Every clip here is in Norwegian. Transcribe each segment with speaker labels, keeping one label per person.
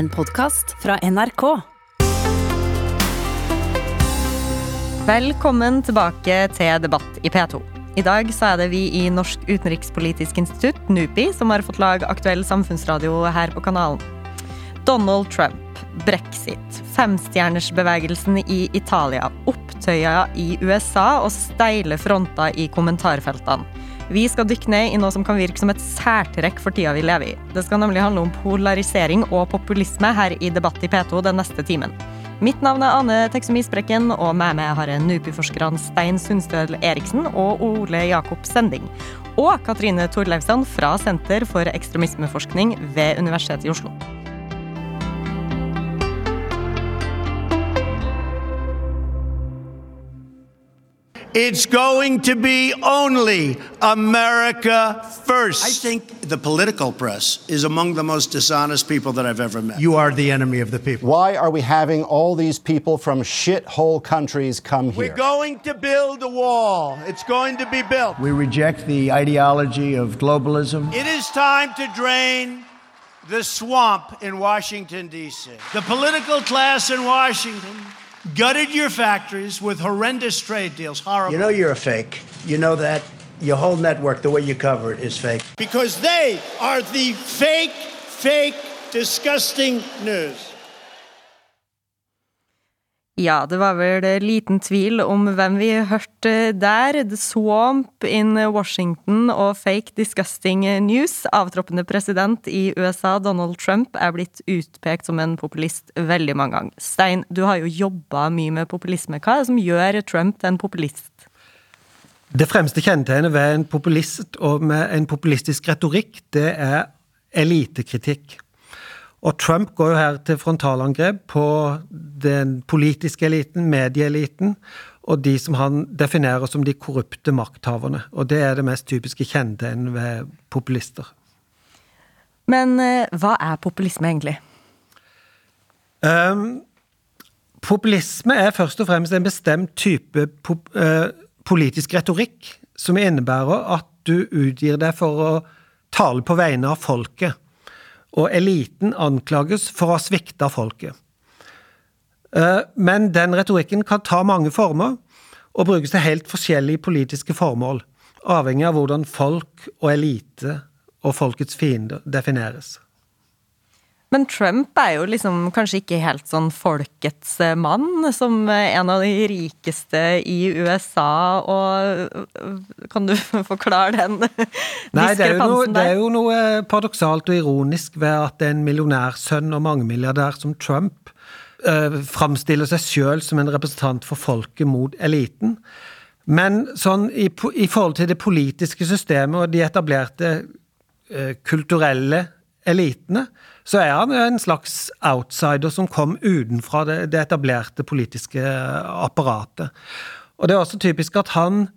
Speaker 1: En podkast fra NRK.
Speaker 2: Velkommen tilbake til Debatt i P2. I dag så er det vi i Norsk utenrikspolitisk institutt, NUPI, som har fått lage aktuell samfunnsradio her på kanalen. Donald Trump, brexit, femstjernersbevegelsen i Italia, opptøyer i USA og steile fronter i kommentarfeltene. Vi skal dykke ned i noe som kan virke som et særtrekk for tida vi lever i. Det skal nemlig handle om polarisering og populisme her i Debatt i P2 den neste timen. Mitt navn er Ane Teksum Isbrekken, og med meg har jeg NUPI-forskerne Stein Sundstøl Eriksen og Ole Jakob Sending. Og Katrine Torleivsson fra Senter for ekstremismeforskning ved Universitetet i Oslo.
Speaker 3: It's going to be only America first.
Speaker 4: I think the political press is among the most dishonest people that I've ever met.
Speaker 3: you are the enemy of the people.
Speaker 5: Why are we having all these people from shithole countries come here?
Speaker 3: We're going to build a wall. It's going to be built. We reject the ideology of globalism. It is time to drain the swamp in Washington, D.C. The political class in Washington gutted your factories with horrendous trade deals. Horrible.
Speaker 6: You know you're a fake. You know that. Your whole network, the way you cover it, is fake.
Speaker 3: because they are the fake, fake, disgusting news.
Speaker 2: Ja, det var vel liten tvil om hvem vi hørte der. The Swamp in Washington og Fake Disgusting News. Avtroppende president i USA, Donald Trump, er blitt utpekt som en populist veldig mange ganger. Stein, du har jo jobba mye med populisme. Hva er det som gjør Trump til en populist?
Speaker 7: Det fremste kjennetegnet ved en populist og med en populistisk retorikk, det er elitekritikk. Og Trump går jo her til frontalangrep på den politiske eliten, medieeliten, og de som han definerer som de korrupte makthaverne. Og det er det mest typiske kjennetegnet ved populister.
Speaker 2: Men eh, hva er populisme egentlig?
Speaker 7: Um, populisme er først og fremst en bestemt type pop, eh, politisk retorikk som innebærer at du utgir deg for å tale på vegne av folket, og eliten anklages for å ha svikta folket. Eh, men den retorikken kan ta mange former og brukes til helt forskjellige politiske formål, avhengig av hvordan folk og elite og folkets fiender defineres.
Speaker 2: Men Trump er jo liksom kanskje ikke helt sånn folkets eh, mann, som eh, en av de rikeste i USA, og øh, kan du forklare den
Speaker 7: Nei, det er, noe, det er jo noe paradoksalt og ironisk ved at en millionærsønn og mangemilliardær som Trump eh, framstiller seg sjøl som en representant for folket mot eliten. Men sånn i, i forhold til det politiske systemet og de etablerte eh, kulturelle elitene, så er han en slags outsider som kom utenfra det, det etablerte politiske apparatet. Og det er også typisk at han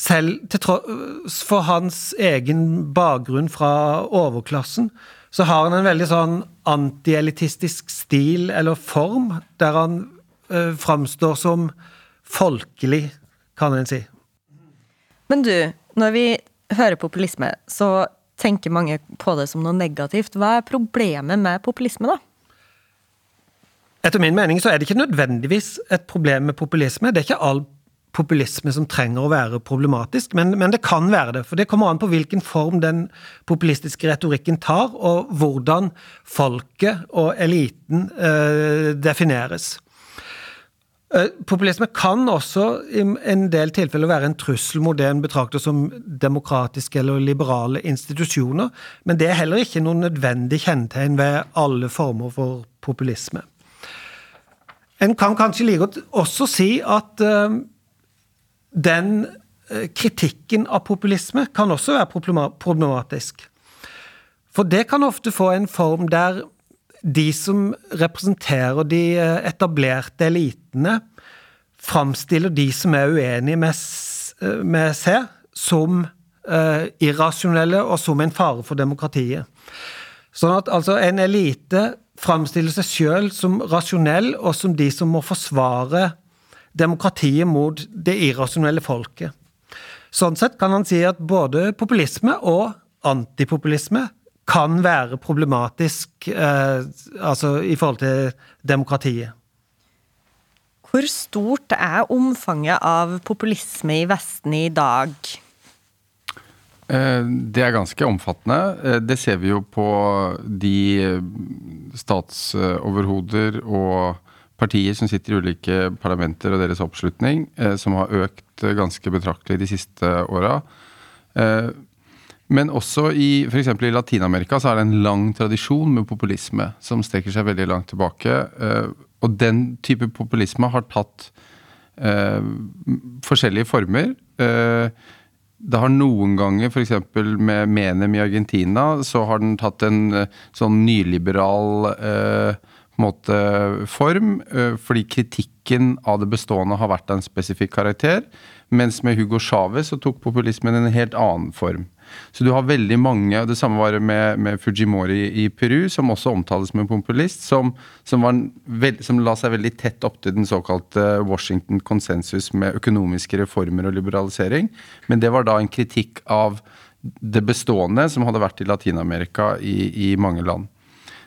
Speaker 7: selv til tross for hans egen bakgrunn fra overklassen, så har han en veldig sånn antielitistisk stil eller form, der han eh, framstår som folkelig, kan en si.
Speaker 2: Men du, når vi hører populisme, så tenker mange på det som noe negativt. Hva er problemet med populisme, da?
Speaker 7: Etter min mening så er det ikke nødvendigvis et problem med populisme. Det er ikke all populisme som trenger å være problematisk, men, men det kan være det. For det kommer an på hvilken form den populistiske retorikken tar, og hvordan folket og eliten øh, defineres. Eh, Populisme kan også i en del tilfeller være en trussel mot det en betrakter som demokratiske eller liberale institusjoner, men det er heller ikke noe nødvendig kjennetegn ved alle former for populisme. En kan kanskje like godt også si at eh, den eh, kritikken av populisme kan også være problematisk. For det kan ofte få en form der de som representerer de eh, etablerte elitene, framstiller de som er uenige med, eh, med seg, som uh, irrasjonelle og som en fare for demokratiet. Sånn at altså en elite framstiller seg sjøl som rasjonell, og som de som må forsvare demokratiet mot det irrasjonelle folket. Sånn sett kan han si at både populisme og antipopulisme kan være problematisk eh, altså i forhold til demokratiet.
Speaker 2: Hvor stort er omfanget av populisme i Vesten i dag?
Speaker 8: Eh, det er ganske omfattende. Eh, det ser vi jo på de eh, statsoverhoder og partier som sitter i ulike parlamenter og deres oppslutning, som har økt ganske betraktelig de siste åra. Men også i f.eks. i Latin-Amerika så er det en lang tradisjon med populisme som strekker seg veldig langt tilbake. Og den type populisme har tatt forskjellige former. Det har noen ganger, f.eks. med Menem i Argentina, så har den tatt en eh, sånn nyliberal eh, måte, form. Eh, fordi kritikken av det bestående har vært av en spesifikk karakter. Mens med Hugo Chávez så tok populismen en helt annen form. Så du har veldig mange Det samme var med, med Fujimori i Peru, som også omtales som en populist, som, som, veld, som, la seg veldig tett opp til den såkalte Washington konsensus med økonomiske reformer og liberalisering. Men det var da en kritikk av det bestående som hadde vært i Latin-Amerika i, i, mange land.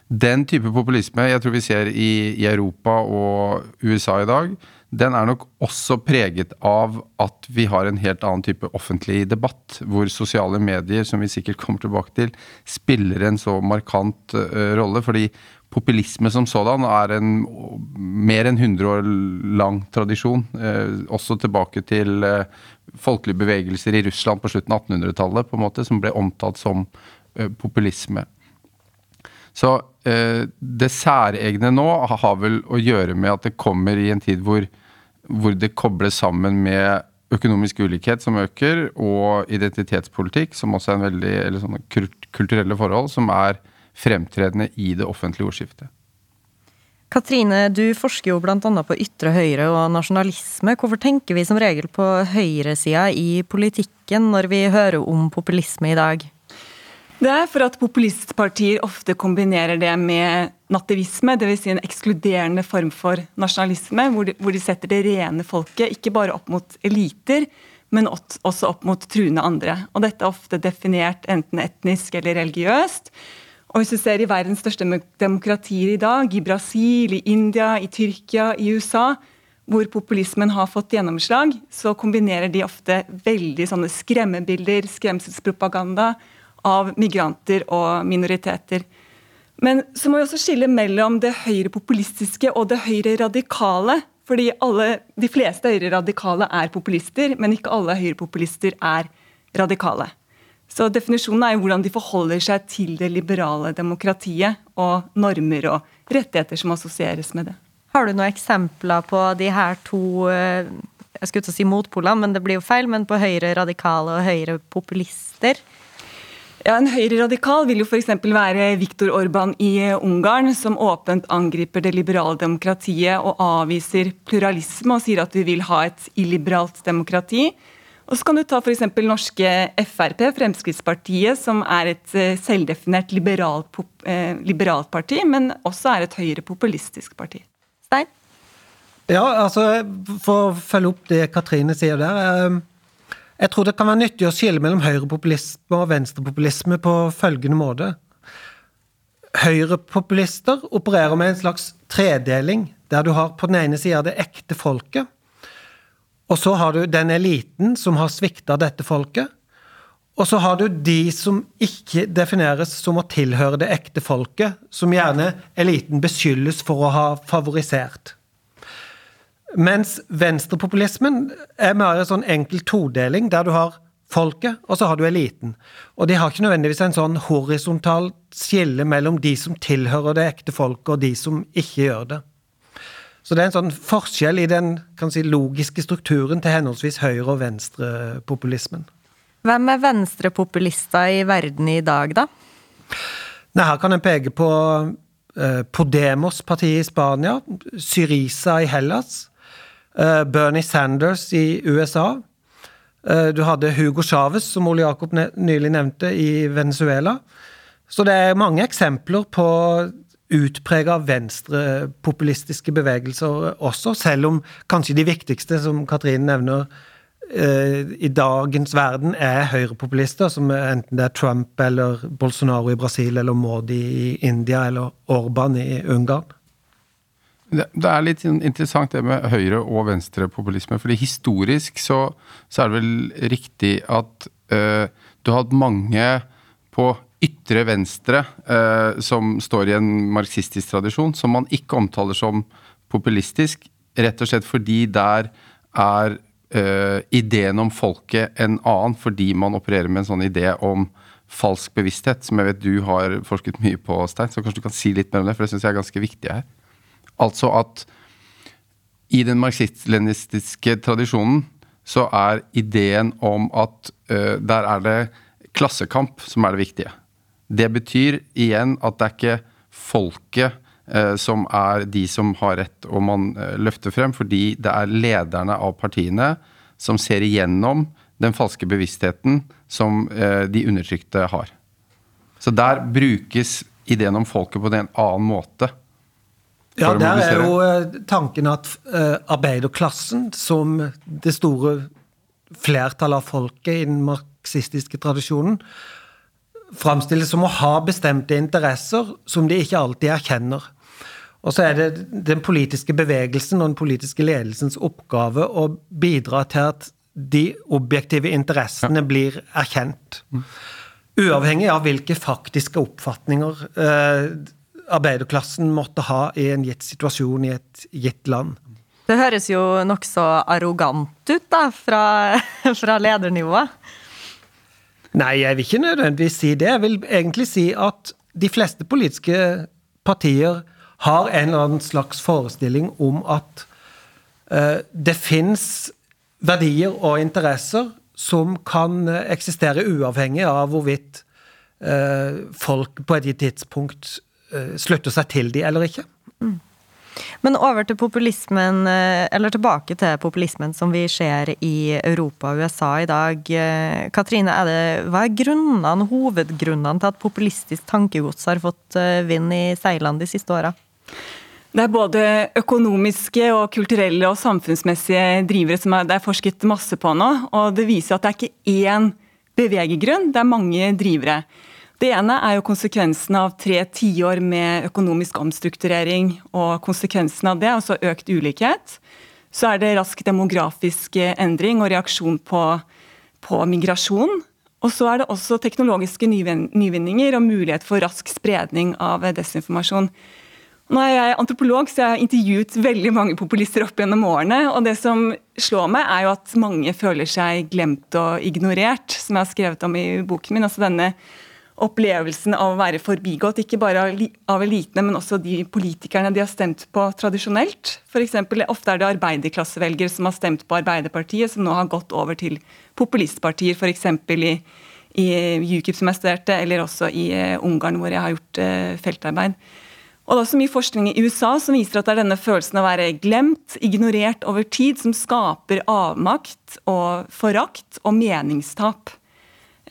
Speaker 8: Den type populisme jeg tror vi ser i, i Europa og USA i dag, den er nok også preget av at vi har en helt annen type offentlig debatt, hvor sosiale medier, som vi sikkert kommer tilbake til, spiller en så markant uh, rolle. Fordi populisme som sådan er en mer enn 100 år lang tradisjon. Uh, også tilbake til uh, folkelige bevegelser i Russland på slutten av 1800-tallet, på en måte, som ble omtalt som populisme. Så det særegne nå har vel å gjøre med at det kommer i en tid hvor hvor det kobles sammen med økonomisk ulikhet som øker, og identitetspolitikk, som også er en veldig, eller sånne kulturelle forhold, som er fremtredende i det offentlige ordskiftet.
Speaker 2: Katrine, du forsker jo bl.a. på ytre høyre og nasjonalisme. Hvorfor tenker vi som regel på høyresida i politikken når vi hører om populisme i dag?
Speaker 9: Det er for at populistpartier ofte kombinerer det med nativisme, dvs. Si en ekskluderende form for nasjonalisme, hvor de, hvor de, setter det rene folket ikke bare opp mot eliter, men også opp mot truende andre. Og Dette er ofte definert enten etnisk eller religiøst. Og hvis du ser i verdens største demokratier i dag, i Brasil, i India, i Tyrkia, i USA, hvor populismen har fått gjennomslag, så kombinerer de ofte veldig sånne skremmebilder, skremselspropaganda, av migranter og minoriteter. Men så må vi også skille mellom det høyrepopulistiske og det høyreradikale. Fordi alle, de fleste høyreradikale er populister, men ikke alle høyrepopulister er radikale. Så Definisjonen er jo hvordan de forholder seg til det liberale demokratiet og normer og rettigheter som assosieres med det.
Speaker 2: Har du noen eksempler på de her to eh, jeg skulle ikke si motpolene, men det blir jo feil, men på høyre radikale og høyre populister?
Speaker 9: Ja, En høyreradikal vil jo f.eks. være Viktor Orban i Ungarn, som åpent angriper det liberale demokratiet og avviser pluralisme og sier at vi vil ha et illiberalt demokrati. Og så kan du ta f.eks. norske Frp, Fremskrittspartiet, som er et eh, selvdefinert liberalt, eh, liberalt parti, men også er et høyrepopulistisk parti.
Speaker 2: Stein?
Speaker 7: Ja, altså, for å følge opp det Katrine sier der. Jeg tror det kan være nyttig å skille mellom høyrepopulisme og venstrepopulisme på følgende måte. Høyrepopulister opererer med en slags tredeling, der du har på den ene sida det ekte folket, og så har du den eliten som har svikta dette folket, og så har du de som ikke defineres som å tilhøre det ekte folket, som gjerne eliten beskyldes for å ha favorisert. Mens venstrepopulismen er mer en sånn enkel todeling, der du har folket, og så har du eliten. Og de har ikke nødvendigvis en sånn horisontal skille mellom de som tilhører det ekte folket, og de som ikke gjør det. Så det er en sånn forskjell i den si, logiske strukturen til henholdsvis høyre- og venstrepopulismen.
Speaker 2: Hvem er venstrepopulister i verden i dag, da?
Speaker 7: Nei, her kan en peke på eh, Podemos-partiet i Spania, Syriza i Hellas, Bernie Sanders i USA. Eh, du hadde Hugo Chávez, som Ole Jakob nylig nevnte, i Venezuela. Så det er mange eksempler på utprega venstrepopulistiske bevegelser også, selv om kanskje de viktigste, som Katrine nevner, i dagens verden er høyrepopulister, som enten det er Trump eller Bolsonaro i Brasil eller Modi i India eller Orban i Ungarn?
Speaker 8: Det, er litt interessant det med høyre- og venstrepopulisme. fordi historisk så, så, er det vel riktig at uh, du har hatt mange på ytre venstre uh, som står i en marxistisk tradisjon, som man ikke omtaler som populistisk, rett og slett fordi der er uh, ideen om folket en annen, fordi man opererer med en sånn idé om falsk bevissthet, som jeg vet du har forsket mye på, Stein. Så kanskje du kan si litt mer om det, for det syns jeg er ganske viktig her. Altså at i den marxist-leninistiske tradisjonen så er ideen om at uh, der er det klassekamp som er det viktige. Det betyr igjen at det er ikke folket uh, som er de som har rett og man uh, løfter frem, fordi det er lederne av partiene som ser igjennom den falske bevisstheten som de undertrykte har. Så der brukes ideen om folket på en annen måte.
Speaker 7: Ja, der er jo eh, tanken at uh, arbeiderklassen, som det store flertallet av folket i den marxistiske tradisjonen, framstilles som å ha bestemte interesser som de ikke alltid erkjenner. Og så er det den politiske bevegelsen og den politiske ledelsens oppgave å bidra til at de objektive interessene blir erkjent. Uavhengig av hvilke faktiske oppfatninger uh, arbeiderklassen måtte ha i en gitt situasjon i et gitt land.
Speaker 2: Det høres jo nokså arrogant ut, da, fra, fra ledernivået.
Speaker 7: Nei, jeg vil ikke nødvendigvis si det. Jeg vil egentlig si at de fleste politiske partier har en eller annen slags forestilling om at uh, det fins verdier og interesser som kan eksistere uavhengig av hvorvidt uh, folk på et gitt tidspunkt Eh, slutter seg til de eller ikke. Mm.
Speaker 2: Men over til populismen, eh, eller tilbake til populismen som vi ser i Europa og USA i dag. Eh, Katrine, er det, hva er grunnene, hovedgrunnene til at populistisk tankegods har fått vind i seilene de siste åra?
Speaker 9: Det er både økonomiske og kulturelle og samfunnsmessige drivere som er, det er forsket masse på nå. Og det viser at det er ikke én bevegegrunn, det er mange drivere. Det ene er jo konsekvensen av tre tiår med økonomisk omstrukturering og konsekvensen av det, altså økt ulikhet. Så er det rask demografisk endring og reaksjon på, på migrasjon. Og så er det også teknologiske nyvinninger og mulighet for rask spredning av desinformasjon. Nå er jeg antropolog, så jeg har intervjuet veldig mange populister opp gjennom årene. Og det som slår meg, er jo at mange føler seg glemt og ignorert, som jeg har skrevet om i boken min. altså denne opplevelsen av å være forbigått, ikke bare av elitene, men også de politikerne de har stemt på tradisjonelt. For eksempel, ofte er det arbeiderklassevelgere som har stemt på Arbeiderpartiet, som nå har gått over til populistpartier, f.eks. i, i UKIP, som jeg studerte, eller også i uh, Ungarn, hvor jeg har gjort uh, feltarbeid. Og det er også mye forskning i USA som viser at det er denne følelsen av å være glemt, ignorert over tid, som skaper avmakt og forakt og meningstap.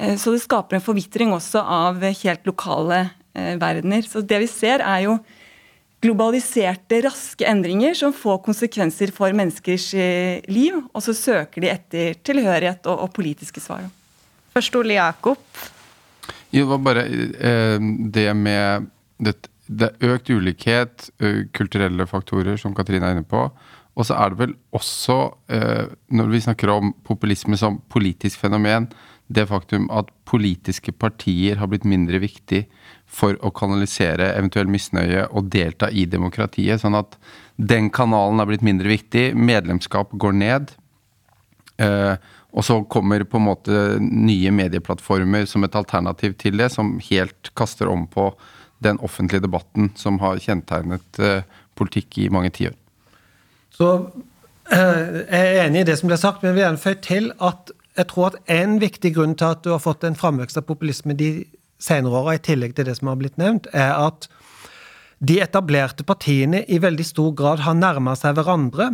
Speaker 9: Eh, så det skaper en forvitring også av helt lokale eh, verdener. Så det vi ser, er jo globaliserte, raske endringer som får konsekvenser for menneskers eh, liv. Og så søker de etter tilhørighet og, og politiske svar.
Speaker 2: Først Ole Jakob.
Speaker 8: Det var bare det med det, det er økt ulikhet, kulturelle faktorer, som Katrine er inne på. Og så er det vel også, når vi snakker om populisme som politisk fenomen, det faktum at politiske partier har blitt mindre viktig for å kanalisere eventuell misnøye og delta i demokratiet. Sånn at den kanalen er blitt mindre viktig. Medlemskap går ned. Eh, og så kommer på en måte nye medieplattformer som et alternativ til det, som helt kaster om på den offentlige debatten som har kjennetegnet eh, politikk i mange tiår.
Speaker 7: Så eh, jeg er enig i det som ble sagt, men jeg vil gjerne til at jeg tror at en viktig grunn til at du har fått en framvekst av populisme de senere åra, i tillegg til det som har blitt nevnt, er at de etablerte partiene i veldig stor grad har nærma seg hverandre.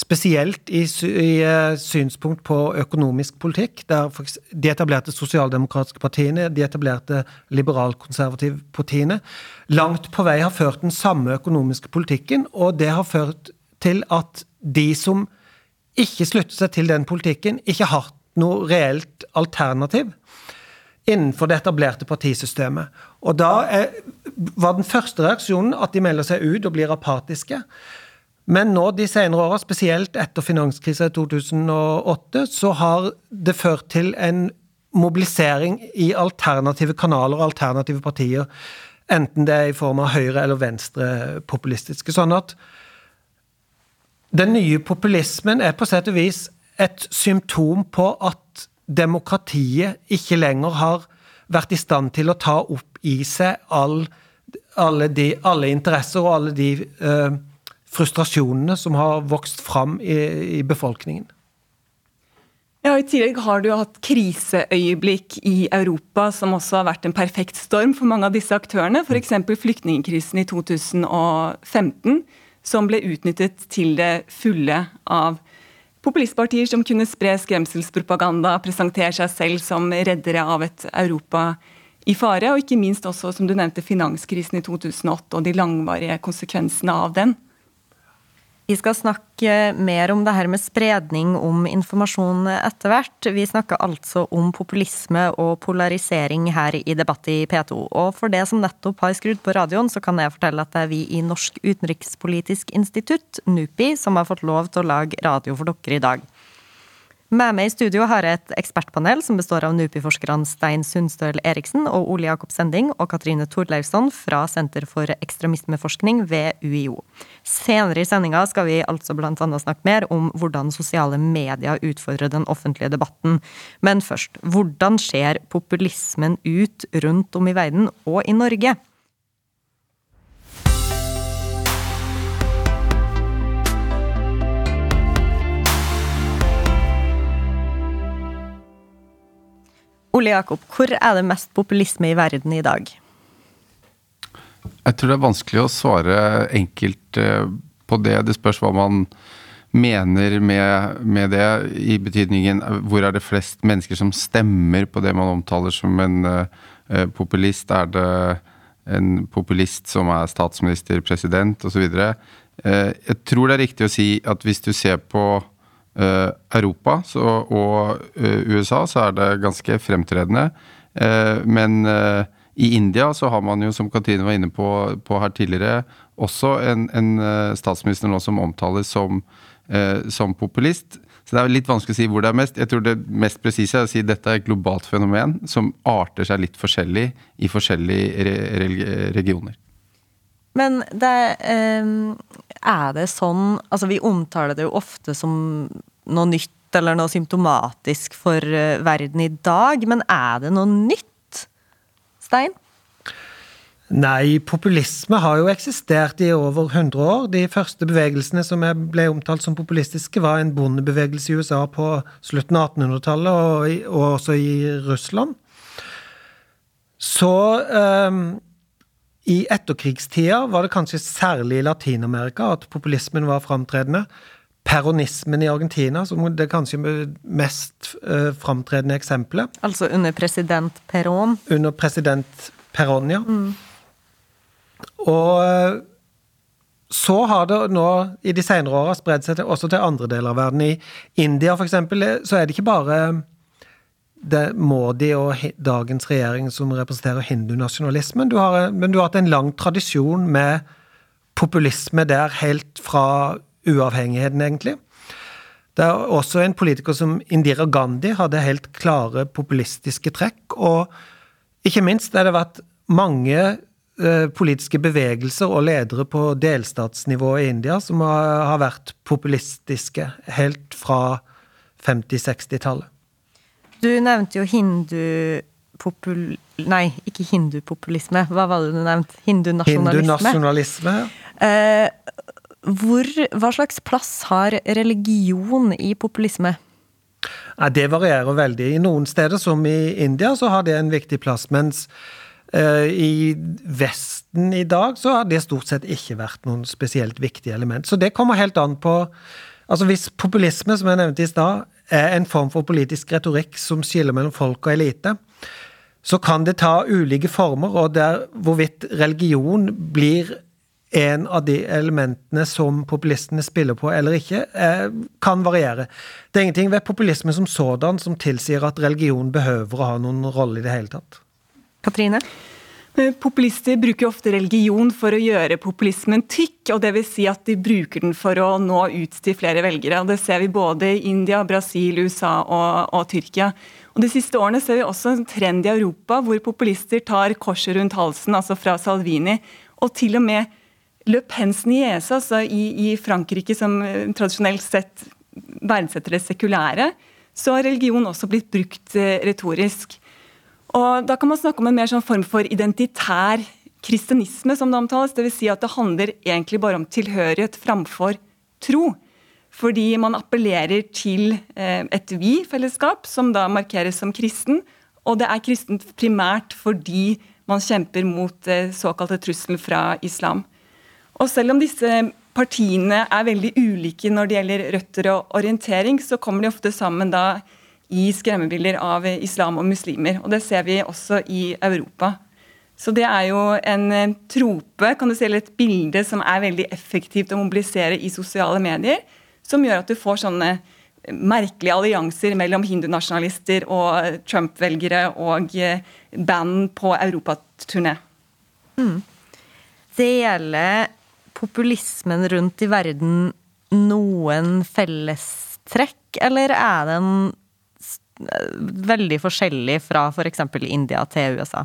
Speaker 7: Spesielt i, uh, synspunkt på økonomisk politikk. der De etablerte sosialdemokratiske partiene, de etablerte liberalkonservative partiene, langt på vei har ført den samme økonomiske politikken, og det har ført til at de som ikke slutter seg til den politikken, ikke hatt noe reelt alternativ innenfor det etablerte partisystemet. Og da er, var den første reaksjonen at de melder seg ut og blir apatiske. Men nå de senere åra, spesielt etter finanskrisa i 2008, så har det ført til en mobilisering i alternative kanaler og alternative partier. Enten det er i form av høyre- eller venstrepopulistiske. Sånn at den nye populismen er på sett og vis et symptom på at demokratiet ikke lenger har vært i stand til å ta opp i seg all, alle, de, alle, interesser og alle de eh, frustrasjonene som har vokst fram i, i befolkningen.
Speaker 9: Ja, I tillegg har du hatt kriseøyeblikk i Europa som også har vært en perfekt storm for mange av disse aktørene. F.eks. flyktningkrisen i 2015 som ble utnyttet til det fulle av populistpartier som kunne spre skremselspropaganda, presentere seg selv som reddere av et Europa i fare, og ikke minst også, som du nevnte, finanskrisen i 2008 og de langvarige konsekvensene av den.
Speaker 2: Vi skal snakke mer om det her med spredning om informasjon etter hvert. Vi snakker altså om populisme og polarisering her i Debatt i P2. Og for det som nettopp har skrudd på radioen, så kan jeg fortelle at det er vi i Norsk utenrikspolitisk institutt, NUPI, som har fått lov til å lage radio for dere i dag. Med meg i studio har jeg et ekspertpanel som består av NUPI-forskerne Stein Sundstøl Eriksen og Ole Jakob Sending og Katrine Torleifsson fra Senter for ekstremismeforskning ved UiO. Senere i sendinga skal vi altså annet snakke mer om hvordan sosiale medier utfordrer den offentlige debatten. Men først, hvordan ser populismen ut rundt om i verden og i Norge? Ole Jakob, hvor er det mest populisme i verden i dag?
Speaker 8: Jeg tror det er vanskelig å svare enkelt eh, på det. Det spørs hva man mener med, med, det, i betydningen hvor er det flest mennesker som stemmer på det man omtaler som en uh, populist? Er det en populist som er statsminister, president osv.? Uh, jeg tror det er riktig å si at hvis du ser på Uh, Europa så, og uh, USA så er det ganske fremtredende. Men i India så har man jo, som Katrine var inne på, på her tidligere, også en, en statsminister nå som omtales som, som, populist. Så det er litt vanskelig å si hvor det er mest. Jeg tror det mest presise er å si at dette er et globalt fenomen som arter seg litt forskjellig i forskjellige re regioner.
Speaker 2: Men det um, er det sånn Altså, vi omtaler det jo ofte som noe nytt eller noe symptomatisk for uh, verden i dag, men er det noe nytt, Stein?
Speaker 7: Nei, populisme har jo eksistert i over 100 år. De første bevegelsene som ble omtalt som populistiske, var en bondebevegelse i USA på slutten av 1800-tallet, og, og, også i Russland. Så um, i etterkrigstida var det kanskje særlig i Latin-Amerika at populismen var framtredende. Peronismen i Argentina, som det kanskje mest uh, framtredende eksempelet.
Speaker 2: Altså under president Perón?
Speaker 7: Under president Perón, ja. Mm. Og uh, så har det nå i de senere åra spredd seg til, også til andre deler av verden. I India, for eksempel, så er det ikke bare det Modi og dagens regjering som representerer hindunasjonalismen. Du har, men du har hatt en lang tradisjon med populisme der, helt fra uavhengigheten, egentlig. Det er også en politiker som Indira Gandhi hadde helt klare populistiske trekk. Og ikke minst har det vært mange eh, politiske bevegelser og ledere på delstatsnivå i India som har, vært populistiske helt fra 50-60-tallet.
Speaker 2: Du nevnte jo hindupopul... Nei, ikke hindupopulisme. Hva var det du nevnte? Hindunasjonalisme.
Speaker 7: Hindunasjonalisme.
Speaker 2: Eh, hvor, hva slags plass har religion i populisme?
Speaker 7: Ja, det varierer veldig. I noen steder, som i India, så har det en viktig plass. Mens uh, i Vesten i dag så har det stort sett ikke vært noen spesielt viktig element. Så det kommer helt an på Altså Hvis populisme, som jeg nevnte i stad, er en form for politisk retorikk som skiller mellom folk og elite, så kan det ta ulike former, og der hvorvidt religion blir en av de elementene som populistene spiller på eller ikke, eh, kan variere. Det er ingenting ved populisme som sådan som tilsier at religion behøver å ha noen rolle i det hele tatt.
Speaker 2: Katrine?
Speaker 9: Populister bruker ofte religion for å gjøre populismen tykk, og det vil si at de bruker den for å nå ut til flere velgere. og Det ser vi både i India, Brasil, USA og, og Tyrkia. Og De siste årene ser vi også en trend i Europa hvor populister tar korset rundt halsen, altså fra Salvini, og til og med Le Pens niese, altså i, i, Frankrike, som eh, tradisjonelt sett verdsetter det sekulære, så har religion også blitt brukt eh, retorisk. Og Da kan man snakke om en mer sånn form for identitær kristenisme, som det omtales. Dvs. Si at det handler egentlig bare om tilhørighet framfor tro. Fordi man appellerer til eh, et vi-fellesskap, som da markeres som kristen. Og det er kristent primært fordi man kjemper mot såkalte trusselen fra islam. Og selv om disse partiene er veldig ulike når det gjelder røtter og orientering, så kommer de ofte sammen da i skremmebilder av islam og muslimer. Og det ser vi også i Europa. Så det er jo en eh, trope, kan du si, eller et bilde som er veldig effektivt å mobilisere i sosiale medier, som gjør at du får sånne merkelige allianser mellom hindunasjonalister og Trump-velgere og eh, band på europaturné.
Speaker 2: Mm. Det gjelder populismen rundt i verden noen fellestrekk, eller er den veldig forskjellig fra f.eks. For India til USA?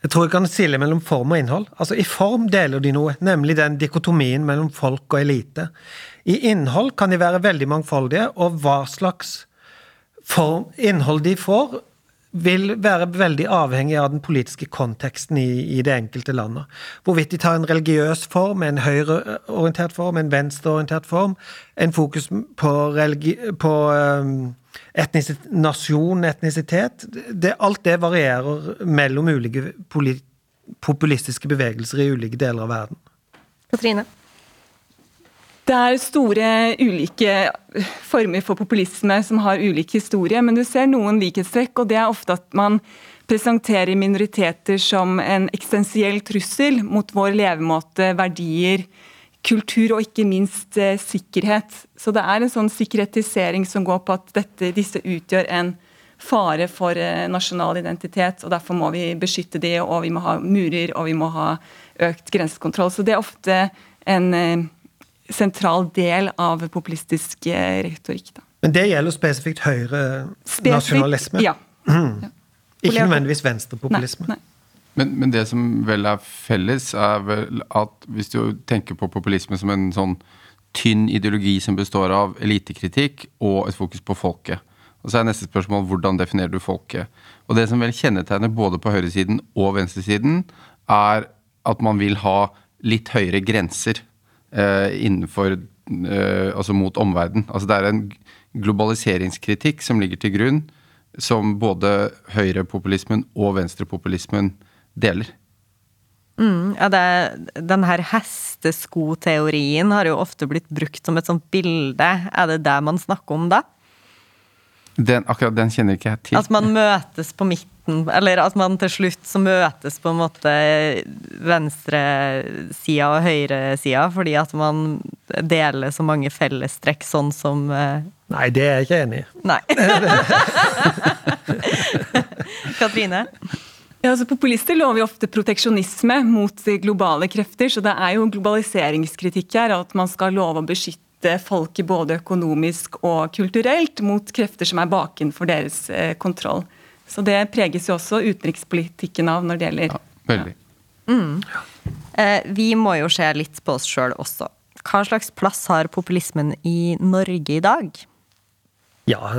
Speaker 7: Jeg tror jeg kan skille mellom form og innhold. Altså I form deler de noe, nemlig den dikotomien mellom folk og elite. I innhold kan de være veldig mangfoldige, og hva slags form, innhold de får, vil være veldig avhengig av den politiske konteksten i, i, det enkelte landet. Hvorvidt de tar en religiøs form, en høyreorientert form, en venstreorientert form, en fokus på, på um, etnisitet, nasjon, etnisitet det, Alt det varierer mellom ulike populistiske bevegelser i ulike deler av verden.
Speaker 2: Katrine?
Speaker 9: Det er store ulike former for populisme som har ulik historie, men du ser noen likhetstrekk, og det er ofte at man presenterer minoriteter som en eksistensiell trussel mot vår levemåte, verdier, kultur og ikke minst eh, sikkerhet. Så det er en sånn sikkerhetisering som går på at dette, disse utgjør en fare for eh, nasjonal identitet, og derfor må vi beskytte det, og vi må ha murer, og vi må ha økt grensekontroll. Så det er ofte en eh, sentral del av populistisk eh, retorikk. Da.
Speaker 7: Men det gjelder spesifikt høyrenasjonalisme?
Speaker 9: Ja. Mm.
Speaker 7: ja. Ikke nødvendigvis venstrepopulisme?
Speaker 9: Nei, nei.
Speaker 8: Men, men, det som vel er felles, er vel at hvis du tenker på populisme som en sånn tynn ideologi som består av elitekritikk og et fokus på folket. Og så er neste spørsmål hvordan definerer du folket? Og det som vel kjennetegner både på høyresiden og venstresiden, er at man vil ha litt høyere grenser innenfor eh, Altså mot omverdenen. Altså det er en globaliseringskritikk som ligger til grunn, som både høyrepopulismen og venstrepopulismen deler.
Speaker 2: Mm, ja, det, den her hesteskoteorien har jo ofte blitt brukt som et sånt bilde. Er det det man snakker om da?
Speaker 8: Den, akkurat den kjenner ikke jeg til.
Speaker 2: At man møtes på midten, eller at man til slutt så møtes på en måte venstresida og høyresida, fordi at man deler så mange fellestrekk, sånn som uh...
Speaker 7: Nei, det er jeg ikke enig i.
Speaker 2: Nei. Katrine?
Speaker 9: Ja, altså Populister lover jo ofte proteksjonisme mot globale krefter, så det er jo globaliseringskritikk her, at man skal love å beskytte beskytte folket både økonomisk og kulturelt mot krefter som er bakenfor deres eh, kontroll. Så det preges jo også utenrikspolitikken av når det gjelder
Speaker 8: ja, Veldig.
Speaker 2: Ja. Mm. Eh, vi må jo se litt på oss sjøl også. Hva slags plass har populismen i Norge i dag?
Speaker 7: Ja,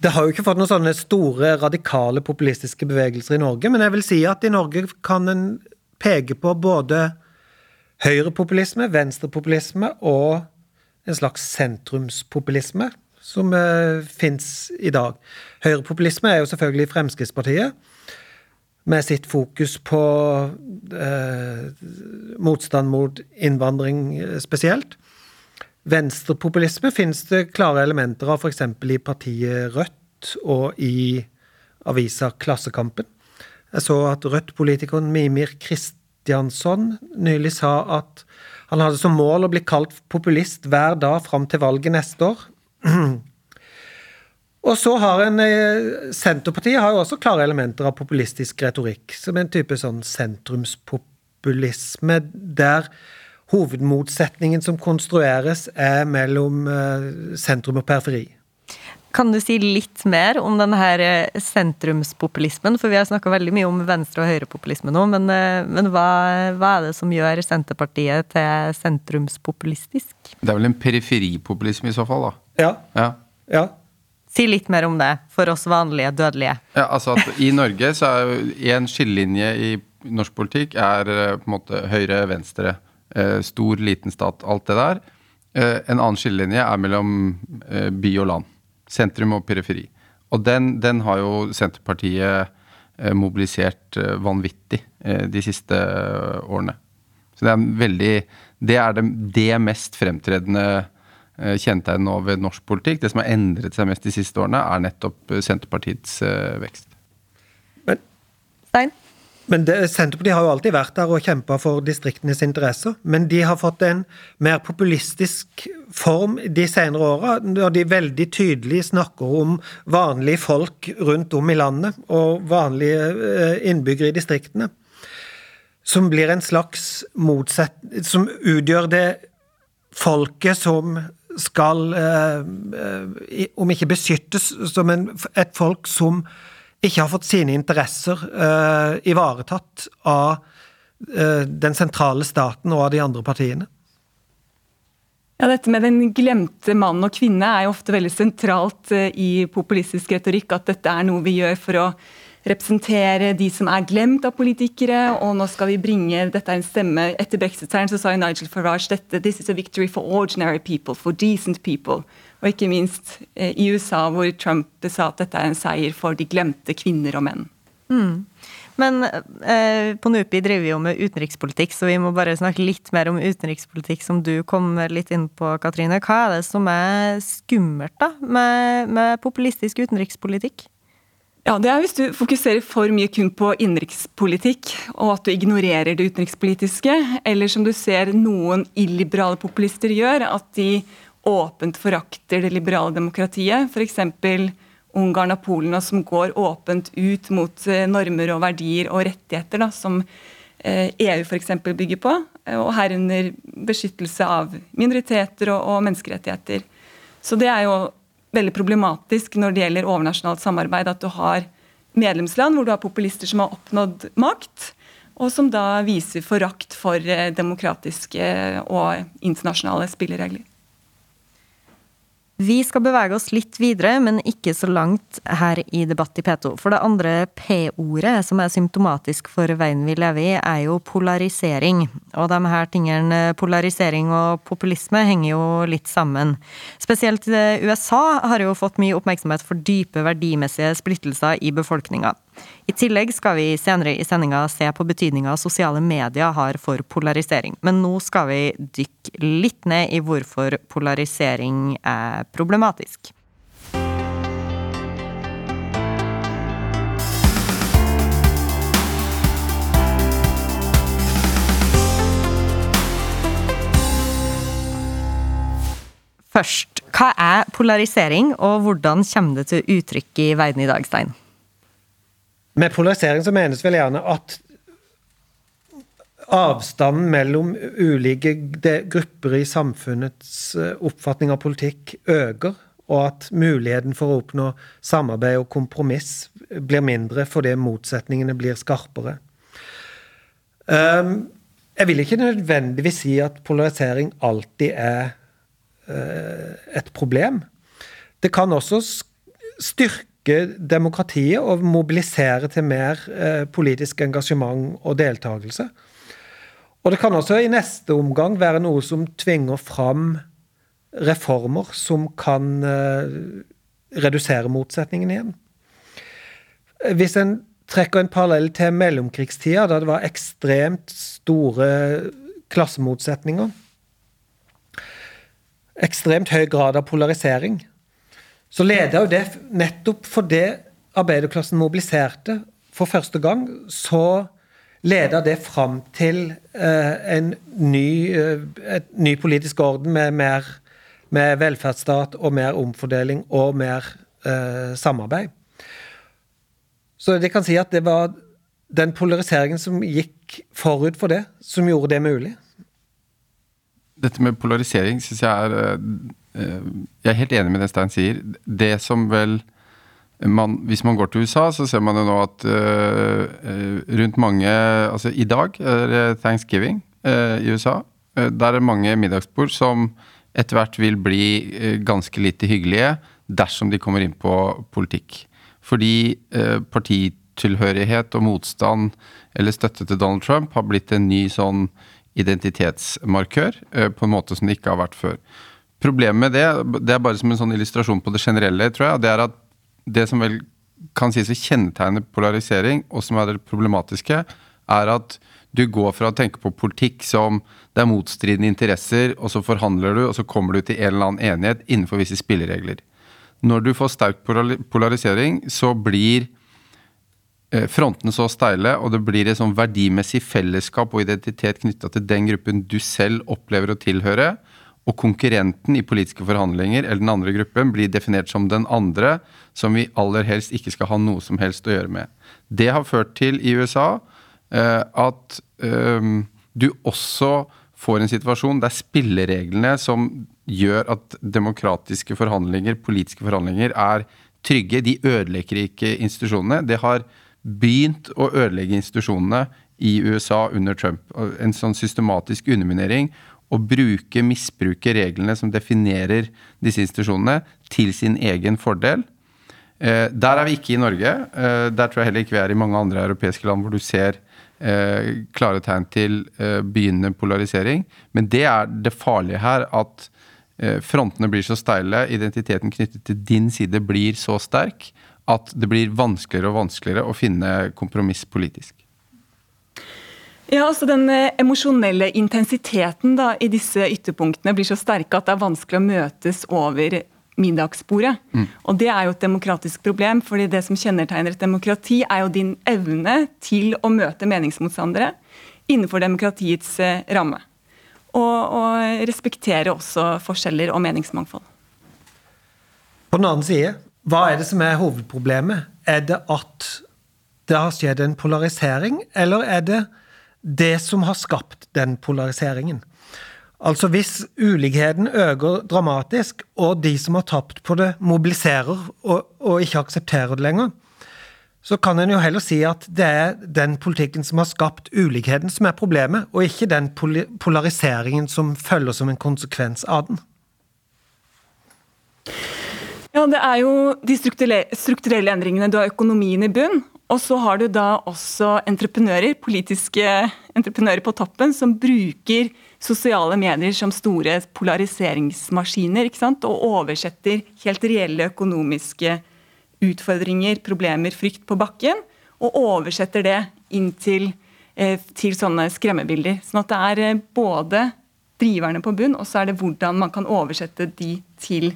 Speaker 7: det har jo ikke fått noen sånne store, radikale populistiske bevegelser i Norge, men jeg vil si at i Norge kan en peke på både høyrepopulisme, venstrepopulisme og en slags sentrumspopulisme som uh, fins i dag. Høyrepopulisme er jo selvfølgelig Fremskrittspartiet, med sitt fokus på uh, motstand mot innvandring uh, spesielt. Venstrepopulisme finnes det klare elementer av f.eks. i partiet Rødt og i avisa Klassekampen. Jeg så at Rødt-politikeren Mimir Kristiansson nylig sa at han hadde som mål å bli kalt populist hver dag fram til valget neste år. Og så har en eh, Senterpartiet har jo også klare elementer av populistisk retorikk, som en type sånn sentrumspopulisme, der hovedmotsetningen som konstrueres, er mellom eh, sentrum og periferi.
Speaker 2: Kan du si litt mer om denne her eh, sentrumspopulismen? For vi har snakka veldig mye om venstre- og høyrepopulisme nå, men, men hva, hva, er det som gjør Senterpartiet til sentrumspopulistisk?
Speaker 8: Det er vel en periferipopulisme i så fall, da.
Speaker 7: Ja.
Speaker 8: ja.
Speaker 2: ja. Si litt mer om det, for oss vanlige dødelige.
Speaker 8: Ja, altså at I Norge så er jo en skillelinje i norsk politikk er eh, på en måte høyre-venstre. Eh, stor, liten stat, alt det der. Eh, en annen skillelinje er mellom by og land. Sentrum og periferi. Og den, den har jo Senterpartiet mobilisert vanvittig de siste årene. Så det er veldig Det er det, det mest fremtredende Eh, kjennetegn nå ved norsk politikk. Det som har endret seg mest de siste årene, er nettopp eh, Senterpartiets eh, vekst.
Speaker 2: Men, Stein?
Speaker 7: Men det, Senterpartiet har jo alltid vært der og kjempa for distriktenes interesser. Men de har fått en mer populistisk form de senere åra, når de veldig tydelig snakker om vanlige folk rundt om i landet og vanlige innbyggere i distriktene. Som blir en slags motsett... Som utgjør det folket som skal, eh, eh, om ikke beskyttes, som en, et folk som ikke har fått sine interesser eh, ivaretatt av eh, den sentrale staten og av de andre partiene.
Speaker 9: Ja, Dette med den glemte mann og kvinne er jo ofte veldig sentralt eh, i populistisk retorikk. At dette er noe vi gjør for å representere de som er glemt av politikere, og nå skal vi bringe Dette er en stemme Etter brexit-seieren sa Nigel Farage dette This is a victory for ordinary people, for decent people. Og ikke minst eh, i USA, hvor Trump sa at dette er en seier for de glemte kvinner og menn.
Speaker 2: Mm. Men eh, på NUPI driver vi jo med utenrikspolitikk, så vi må bare snakke litt mer om utenrikspolitikk, som du kom litt inn på, Katrine. Hva er det som er skummelt da, med, med populistisk utenrikspolitikk?
Speaker 9: Ja, Det er hvis du fokuserer for mye kun på innenrikspolitikk, og at du ignorerer det utenrikspolitiske. Eller som du ser noen illiberale populister gjør, at de åpent forakter det liberale demokratiet. F.eks. Ungarn og Polen, som går åpent ut mot eh, normer og verdier og rettigheter da, som EU eh, e f.eks. bygger på. Og herunder beskyttelse av minoriteter og, og menneskerettigheter. Så det er jo veldig problematisk når det gjelder overnasjonalt samarbeid, at du har medlemsland hvor du har populister som har oppnådd makt, og som da viser forakt for eh, demokratiske og internasjonale spilleregler.
Speaker 2: Vi skal bevege oss litt videre, men ikke så langt her i Debatt i P2. For det andre P-ordet som er symptomatisk for veien vi lever i, er jo polarisering. Og de her tingene, polarisering og populisme, henger jo litt sammen. Spesielt USA har jo fått mye oppmerksomhet for dype verdimessige splittelser i befolkninga. I tillegg skal vi senere i sendinga se på betydninga sosiale medier har for polarisering. Men nå skal vi dykke litt ned i hvorfor polarisering er problematisk. Først, hva er polarisering, og hvordan kommer det til uttrykk i verden i dag, Stein?
Speaker 7: Med polarisering så menes vel gjerne at avstanden mellom ulike grupper i samfunnets eh, oppfatning av politikk øker, og at muligheten for å oppnå samarbeid og kompromiss blir mindre fordi motsetningene blir skarpere. Ehm, jeg vil ikke nødvendigvis si at polarisering alltid er eh, et problem. Det kan også styrke styrke demokratiet og mobilisere til mer eh, politisk engasjement og deltakelse. Og det kan også i neste omgang være noe som tvinger fram reformer som kan eh, redusere motsetningen igjen. Hvis en trekker en parallell til mellomkrigstida, da det var ekstremt store klassemotsetninger, ekstremt høy grad av polarisering, så leda jo det nettopp for det arbeiderklassen mobiliserte for første gang, så leda det fram til eh, en ny, eh, ny politisk orden med mer med velferdsstat og mer omfordeling og mer eh, samarbeid. Så de kan si at det var den polariseringen som gikk forut for det, som gjorde det mulig.
Speaker 8: Dette med polarisering syns jeg er eh, Jeg er helt enig med det Stein sier. Det som vel man, hvis man går til USA, så ser man jo nå at uh, rundt mange Altså i dag er det thanksgiving i USA. Der er mange middagsbord som etter hvert vil bli ganske lite hyggelige dersom de kommer inn på politikk. Fordi partitilhørighet og motstand eller støtte til Donald Trump har blitt en ny sånn identitetsmarkør på en måte som det ikke har vært før. Problemet med det, det er bare som en sånn illustrasjon på det generelle, tror jeg, det er at det som vel kan sies å kjennetegne polarisering, og som er det problematiske, er at du går fra å tenke på politikk som det er motstridende interesser, og så forhandler du, og så kommer du til en eller annen enighet innenfor visse spilleregler. Når du får sterk polarisering, så blir eh, frontene så steile, og det blir et sånn verdimessig fellesskap og identitet knytta til den gruppen du selv opplever å tilhøre, og konkurrenten i politiske forhandlinger eller den andre gruppen blir definert som den andre, som vi aller helst ikke skal ha noe som helst å gjøre med. Det har ført til i USA eh, at eh, du også får en situasjon der spillereglene som gjør at demokratiske forhandlinger, politiske forhandlinger, er trygge, de ødelegger ikke institusjonene. Det har begynt å ødelegge institusjonene i USA under Trump. En sånn systematisk underminering å bruke, misbruke reglene som definerer disse institusjonene, til sin egen fordel. Eh, der er vi ikke i Norge. Eh, der tror jeg heller ikke vi er i mange andre europeiske land hvor du ser eh, klare tegn til begynnende polarisering. Men det er det farlige her, at frontene blir så steile, identiteten knyttet til din side blir så sterk, at det blir vanskeligere og vanskeligere å finne kompromiss politisk.
Speaker 9: Ja, altså Den eh, emosjonelle intensiteten da, i disse ytterpunktene blir så sterke at det er vanskelig å møtes over middagsbordet. Mm. Og Det er jo et demokratisk problem, fordi det som kjennetegner et demokrati, er jo din evne til å møte meningsmotstandere innenfor demokratiets eh, ramme. Og, og respektere også forskjeller og meningsmangfold.
Speaker 7: På den annen side, hva er det som er hovedproblemet? Er det at det har skjedd en polarisering, eller er det det som har skapt den polariseringen. Altså Hvis ulikheten øker dramatisk, og de som har tapt på det, mobiliserer og, og ikke aksepterer det lenger, så kan en jo heller si at det er den politikken som har skapt ulikheten, som er problemet, og ikke den polariseringen som følger som en konsekvens av den.
Speaker 9: Ja, Det er jo de strukturelle endringene. Du har økonomien i bunn, og så har du da også entreprenører, politiske entreprenører på toppen, som bruker sosiale medier som store polariseringsmaskiner. ikke sant? Og oversetter helt reelle økonomiske utfordringer, problemer, frykt på bakken. Og oversetter det inn til, eh, til sånne skremmebilder. Sånn at det er eh, både driverne på bunn, og så er det hvordan man kan oversette de til,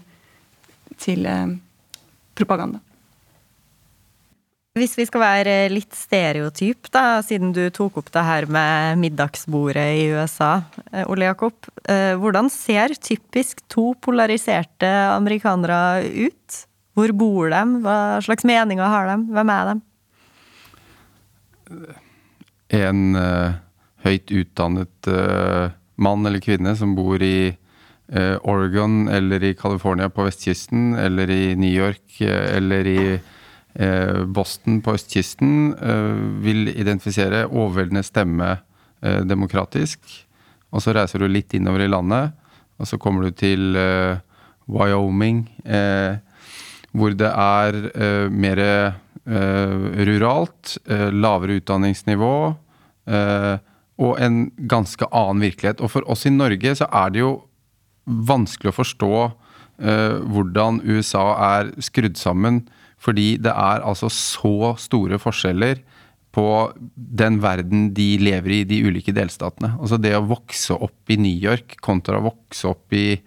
Speaker 9: til eh, propaganda.
Speaker 2: Hvis vi skal være litt stereotyp, da, siden du tok opp det her med middagsbordet i USA, eh, Ole Jakob. Eh, hvordan ser typisk to polariserte amerikanere ut? Hvor bor de? Hva slags meninger har de? Hvem er de?
Speaker 8: En uh, høyt utdannet uh, mann eller kvinne som bor i Oregon eller i California på vestkysten, eller i New York eller i Eh, Boston på østkysten eh, vil identifisere overveldende stemme eh, demokratisk. Og så reiser du litt innover i landet, og så kommer du til Wyoming, hvor det er mer ruralt, lavere utdanningsnivå og en ganske annen virkelighet. Og for oss i Norge så er det jo vanskelig å forstå hvordan USA er skrudd sammen fordi det er altså så store forskjeller på den verden de lever i, de ulike delstatene. Altså det å vokse opp i New York kontra å vokse opp i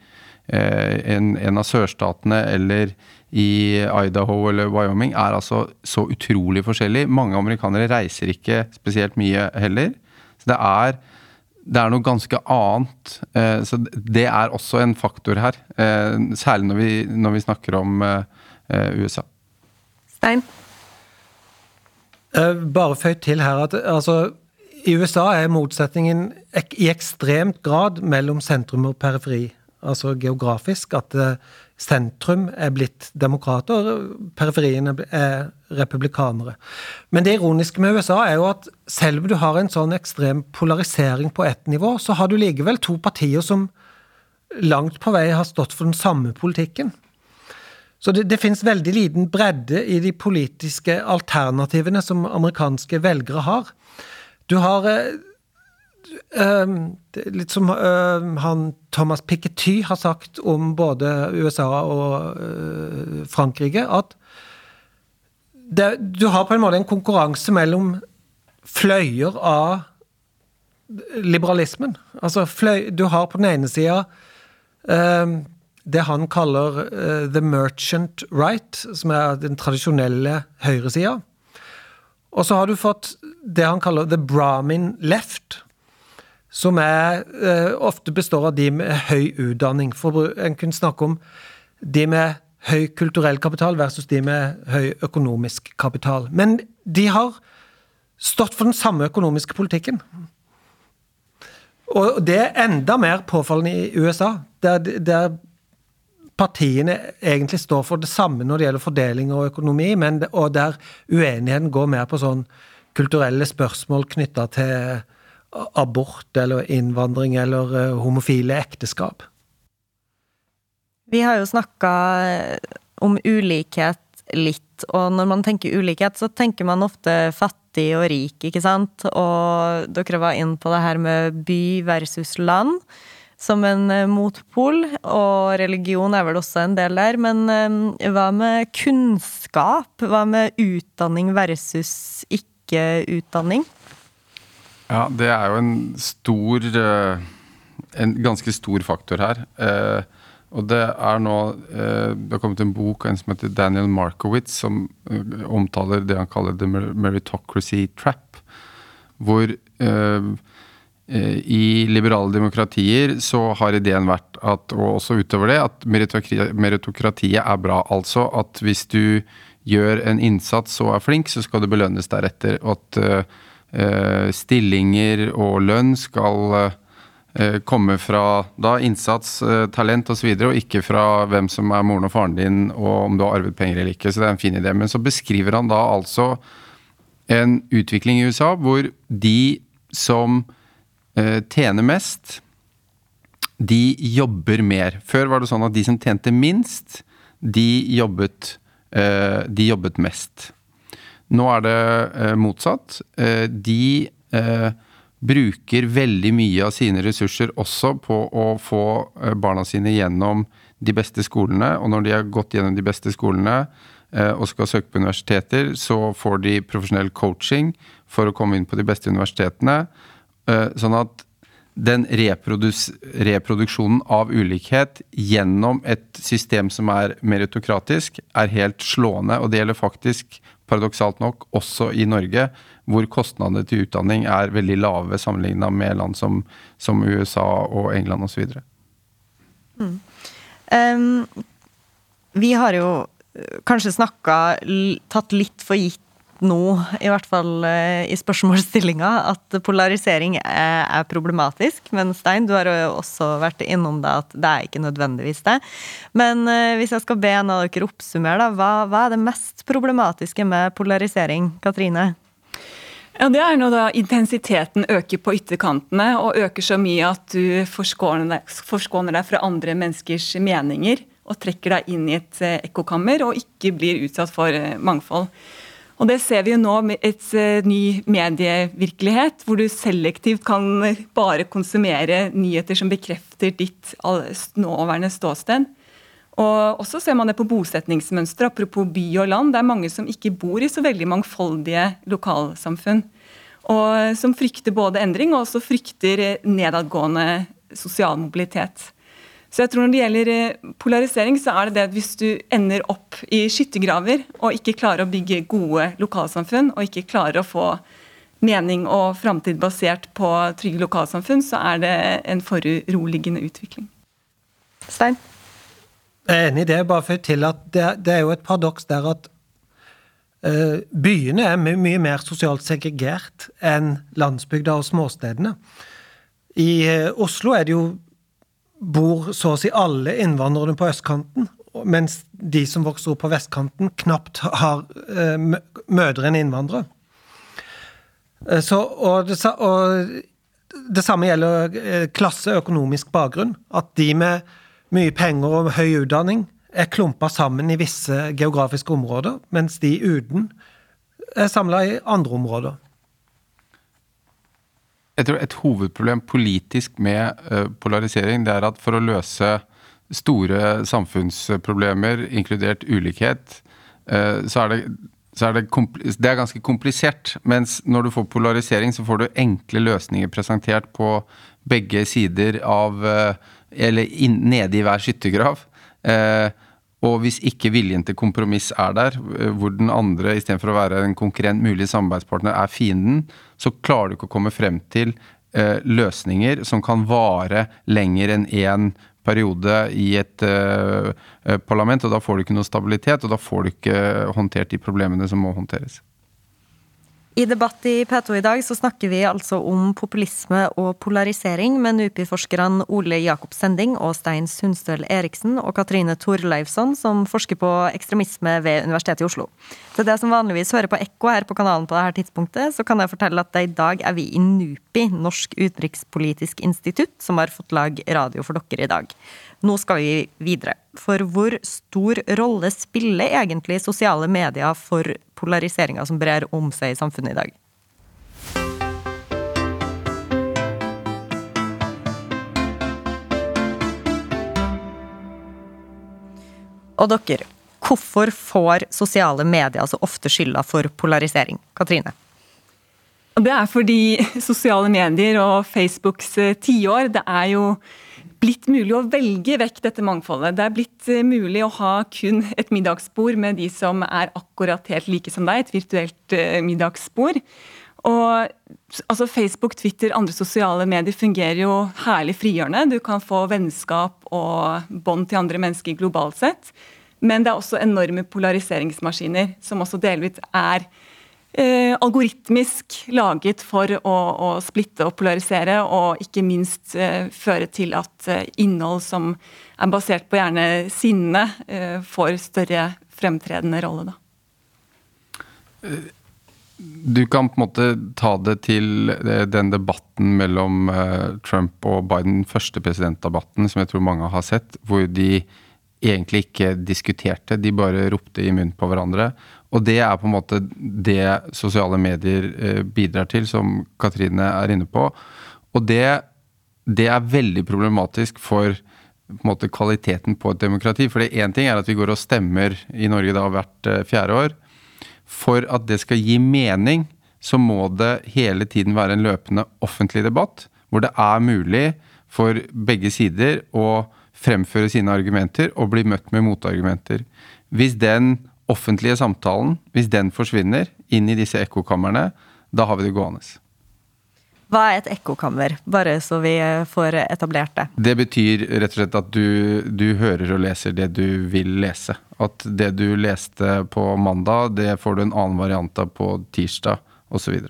Speaker 8: en, en, av sørstatene eller i Idaho eller Wyoming, er altså så utrolig forskjellig. Mange amerikanere reiser ikke spesielt mye heller. Så det er, det er noe ganske annet. Så det er også en faktor her. Særlig når vi, når vi snakker om USA.
Speaker 2: Stein?
Speaker 7: Bare føyd til her at altså i USA er motsetningen i ekstremt grad mellom sentrum og periferi. Altså geografisk. At eh, sentrum er blitt demokrater, periferiene er republikanere. Men det ironiske med USA er jo at selv om du har en sånn ekstrem polarisering på ett nivå, så har du likevel to partier som langt på vei har stått for den samme politikken. Så det, det finnes veldig liten bredde i de politiske alternativene som amerikanske velgere har. Du har uh, Litt som uh, han Thomas Piketty har sagt om både USA og uh, Frankrike, at det, du har på en måte en konkurranse mellom fløyer av liberalismen. Altså fløy, Du har på den ene sida det han kaller the merchant right, som er den tradisjonelle høyresida. Og så har du fått det han kaller the Brahmin left, som er, eh, ofte består av de med høy utdanning. For en kunne snakke om de med høy kulturell kapital versus de med høy økonomisk kapital. Men de har stått for den samme økonomiske politikken. Og det er enda mer påfallende i USA, der, der partiene egentlig står for det samme når det gjelder fordeling og økonomi, men, og der uenigheten går mer på sånn kulturelle spørsmål knytta til abort eller innvandring eller uh, homofile ekteskap.
Speaker 2: Vi har jo snakka om ulikhet litt, og når man tenker ulikhet, så tenker man ofte fattig og rik, ikke sant? Og dere var inn på det her med by versus land som en eh, motpol, og religion er vel også en del der. Men eh, hva med kunnskap? Hva med utdanning versus ikke-utdanning?
Speaker 8: Ja, det er jo en stor eh, En ganske stor faktor her. Og det er nå Det har kommet en bok av en som heter Daniel Markowitz, som omtaler det han kaller the meritocracy trap. Hvor Eh, I liberale demokratier så har ideen vært at, og også utover det, at meritokratiet er bra. Altså at hvis du gjør en innsats og er flink, så skal du belønnes deretter. Og at uh, stillinger og lønn skal komme fra da innsats, uh, talent osv., og, så videre, og ikke fra hvem som er moren og faren din, og om du har arvet penger eller ikke. Så det er en fin idé. Men så beskriver han da altså en utvikling i USA hvor de som Eh, tjener mest, de jobber mer. Før var det sånn at de som tjente minst, de jobbet, eh, de jobbet mest. Nå er det eh, motsatt. De bruker veldig mye av sine ressurser også på å få barna sine gjennom de beste skolene. Og når de har gått gjennom de beste skolene og skal søke på universiteter, så får de profesjonell coaching for å komme inn på de beste universitetene. Eh, sånn at den reproduksjonen av ulikhet gjennom et system som er meritokratisk, er helt slående. Og det gjelder faktisk, paradoksalt nok, også i Norge, hvor kostnadene til utdanning er veldig lave sammenligna med land som, som, USA og England osv. Mm.
Speaker 2: Um, vi har jo kanskje snakka Tatt litt for gitt nå, i hvert fall eh, i spørsmålsstillinga, at polarisering er, problematisk. Men Stein, du har jo også vært innom det at det er ikke nødvendigvis det. Men eh, hvis jeg skal be en av dere oppsummere, da, hva, hva er det mest problematiske med polarisering? Katrine?
Speaker 9: Ja, Det er når da intensiteten øker på ytterkantene, og øker så mye at du forskåner deg, forskåner deg fra andre menneskers meninger og trekker deg inn i et eh, ekkokammer og ikke blir utsatt for mangfold. Og det ser vi jo nå med et uh, ny medievirkelighet, hvor du selektivt kan bare konsumere nyheter som bekrefter ditt nåværende ståsted. Og også ser man det på bosetningsmønster apropos by og land. Det er mange som ikke bor i så veldig mangfoldige lokalsamfunn. Og som frykter både endring og også frykter nedadgående sosial mobilitet. Så jeg tror Når det gjelder eh, polarisering, så er det det at hvis du ender opp i skyttergraver og ikke klarer å bygge gode lokalsamfunn, og ikke klarer å få mening og framtid basert på trygge lokalsamfunn, så er det en foruroligende utvikling.
Speaker 2: Stein?
Speaker 7: Jeg er enig i det. Bare for til at det, det er jo et paradoks der at uh, byene er mye mer sosialt segregert enn landsbygda og småstedene. I uh, Oslo er det jo bor så å si alle innvandrerne på østkanten, mens de som vokser opp på vestkanten, knapt har uh, mødre enn innvandrere. Så, og, det, og det samme gjelder klasse, økonomisk bakgrunn. At de med mye penger og høy utdanning er klumpa sammen i visse geografiske områder, mens de uten er samla i andre områder.
Speaker 8: Jeg tror Et hovedproblem politisk med uh, polarisering det er at for å løse store samfunnsproblemer, inkludert ulikhet, uh, så er det er det, det, er ganske komplisert. Mens når du får polarisering, så får du enkle løsninger presentert på begge sider av uh, eller in, nede i hver skyttergrav. Eh, og hvis ikke viljen til kompromiss er der, eh, hvor den andre istedenfor å være en konkurrent, mulig samarbeidspartner, er fienden, så klarer du ikke å komme frem til eh, løsninger som kan vare lenger enn én periode i et eh, parlament. Og da får du ikke noe stabilitet, og da får du ikke håndtert de problemene som må håndteres.
Speaker 2: I debatt i P2 i dag så snakker vi altså om populisme og polarisering med NUPI-forskerne Ole Jakob Sending og Stein Sundstøl Eriksen og Katrine Torleifsson, som forsker på ekstremisme ved Universitetet i Oslo. Til det som vanligvis hører på ekko her på kanalen på dette tidspunktet, så kan jeg fortelle at i dag er vi i NUPI, Norsk utenrikspolitisk institutt, som har fått lage radio for dere i dag. Nå skal vi videre. For hvor stor rolle spiller egentlig sosiale medier for polariseringa som brer om seg i samfunnet i dag? Og dere, hvorfor får sosiale medier så ofte skylda for polarisering? Katrine?
Speaker 9: Det er fordi sosiale medier og Facebooks eh, tiår, det er jo blitt mulig å velge vekk dette mangfoldet. Det er blitt eh, mulig å ha kun et middagsbord med de som er akkurat helt like som deg, et virtuelt uh, middagsbord. Og altså Facebook, Twitter, andre sosiale medier fungerer jo herlig frigjørende. Du kan få vennskap og bånd til andre mennesker globalt sett. Men det er også enorme polariseringsmaskiner, som også delvis er eh, algoritmisk laget for å, å, splitte og polarisere, og ikke minst eh, føre til at eh, innhold som er basert på gjerne sinne, eh, får større fremtredende rolle. da.
Speaker 8: Du kan på en måte ta det til eh, den debatten mellom eh, Trump og Biden, første presidentdebatten, som jeg tror mange har sett, hvor de egentlig ikke diskuterte, de bare ropte i munnen på hverandre. Og det er på en måte det sosiale medier eh, bidrar til, som Katrine er inne på. Og det, det er veldig problematisk for på en måte kvaliteten på et demokrati. For én ting er at vi går og stemmer i Norge da hvert eh, fjerde år. For at det skal gi mening, så må det hele tiden være en løpende offentlig debatt, hvor det er mulig for begge sider å fremføre sine argumenter og bli møtt med motargumenter. Hvis den offentlige samtalen, hvis den forsvinner inn i disse ekkokamrene, da har vi det gående.
Speaker 2: Hva er et ekkokammer, bare så vi får etablert det?
Speaker 8: Det betyr rett og slett at du, du, hører og leser det du vil lese. At det du leste på mandag, det får du en annen variant av på tirsdag, osv.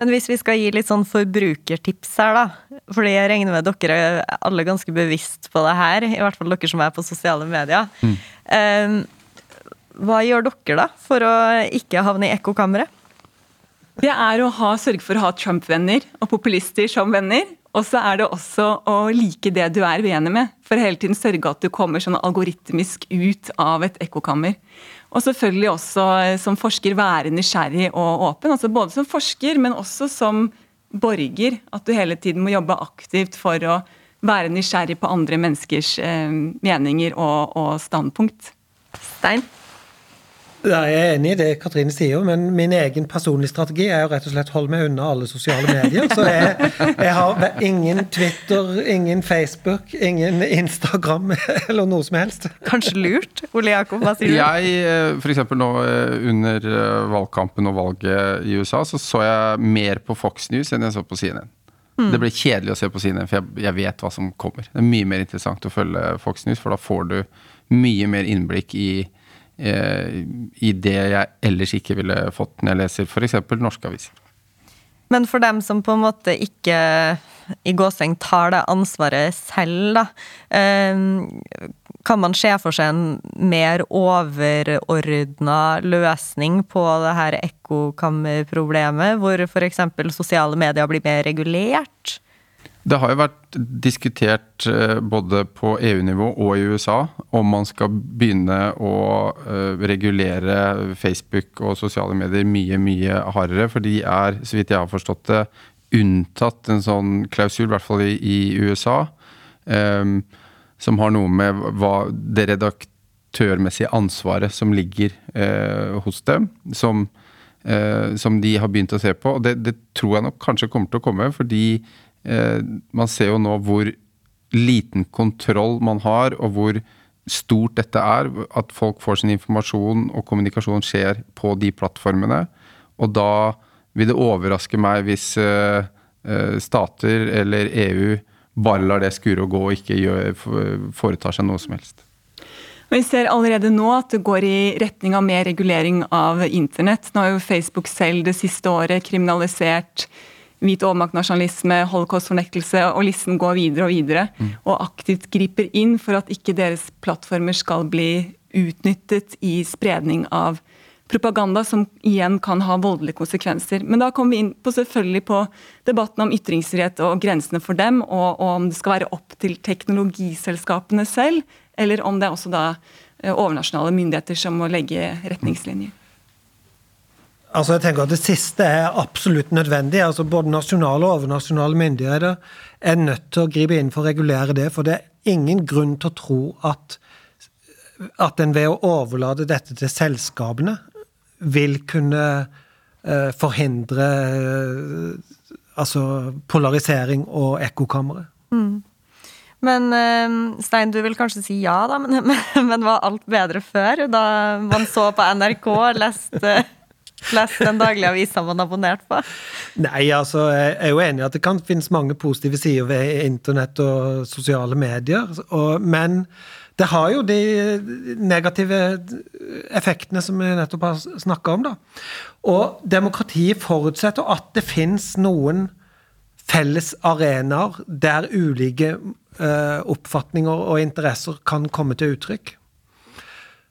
Speaker 2: Men hvis vi skal gi litt sånn forbrukertips her, da. Fordi jeg regner med dere er alle ganske bevisst på det her. I hvert fall dere som er på sosiale medier. Mm. Um, hva gjør dere da for å ikke havne i ekkokammeret?
Speaker 9: Det er å ha, sørge for å ha Trump-venner og populister som venner. Og så er det også å like det du er uenig med. For hele tiden sørge at du kommer sånn algoritmisk ut av et ekkokammer. Og selvfølgelig også eh, som forsker være nysgjerrig og åpen. altså Både som forsker, men også som borger. At du hele tiden må jobbe aktivt for å være nysgjerrig på andre menneskers eh, meninger og, og standpunkt.
Speaker 2: Stein?
Speaker 7: Jeg er enig i det Katrine sier, men min egen personlige strategi er jo rett og slett holde meg unna alle sosiale medier. Så jeg, jeg har ingen Twitter, ingen Facebook, ingen Instagram eller noe som helst.
Speaker 2: Kanskje lurt? Ole Jakob, hva sier du?
Speaker 8: Jeg, eh, f.eks. nå eh, under eh, valgkampen og valget i USA, så så jeg mer på Fox News enn jeg så på CNN. Mm. Det ble kjedelig å se på CNN, for jeg, jeg vet hva som kommer. Det er mye mer interessant å følge Fox News, for da får du mye mer innblikk i i det jeg ellers ikke ville fått når jeg leser f.eks. norske aviser.
Speaker 2: Men for dem som på en måte ikke i gåseng tar det ansvaret selv, da. Eh, kan man se for seg en mer overordna løsning på det her ekkokammerproblemet, hvor f.eks. sosiale medier blir mer regulert?
Speaker 8: Det har jo vært diskutert eh, både på EU-nivå og i USA om man skal begynne å eh, regulere Facebook og sosiale medier mye, mye hardere. For de er, så vidt jeg har forstått det, unntatt en sånn klausul, i hvert fall i, USA, um, som har noe med hva det redaktørmessige ansvaret som ligger uh, hos dem, som, uh, som de har begynt å se på. Og det, det tror jeg nok kanskje kommer til å komme, fordi man ser jo nå hvor liten kontroll man har, og hvor stort dette er. At folk får sin informasjon og kommunikasjon skjer på de plattformene. Og da vil det overraske meg hvis eh, eh, stater eller EU bare lar det skure og gå og ikke gjør, foretar seg noe som helst.
Speaker 9: Vi ser allerede nå at det går i retning av mer regulering av internett. Nå har jo Facebook selv det siste året kriminalisert hvit overmaktnasjonalisme, holocaustfornektelse, og listen går videre og videre. Mm. Og aktivt griper inn for at ikke deres plattformer skal bli utnyttet i spredning av propaganda som igjen kan ha voldelige konsekvenser. Men da kommer vi inn på selvfølgelig på debatten om ytringsfrihet og grensene for dem, og, og om det skal være opp til teknologiselskapene selv, eller om det er også da eh, overnasjonale myndigheter som må legge retningslinjer.
Speaker 7: Altså jeg tenker at Det siste er absolutt nødvendig. altså Både nasjonale og overnasjonale myndigheter er nødt til å gripe inn for å regulere det. For det er ingen grunn til å tro at, at en ved å overlate dette til selskapene vil kunne uh, forhindre uh, altså polarisering og ekkokamre. Mm.
Speaker 2: Men uh, Stein, du vil kanskje si ja, da, men, men, men var alt bedre før? Da man så på NRK, leste lest den daglige avisa man har abonnert på?
Speaker 7: Nei, altså, jeg er jo enig i at det kan finnes mange positive sider ved internett og sosiale medier. Og, men det har jo de negative effektene som vi nettopp har snakka om. da. Og demokratiet forutsetter at det finnes noen felles arenaer der ulike uh, oppfatninger og interesser kan komme til uttrykk.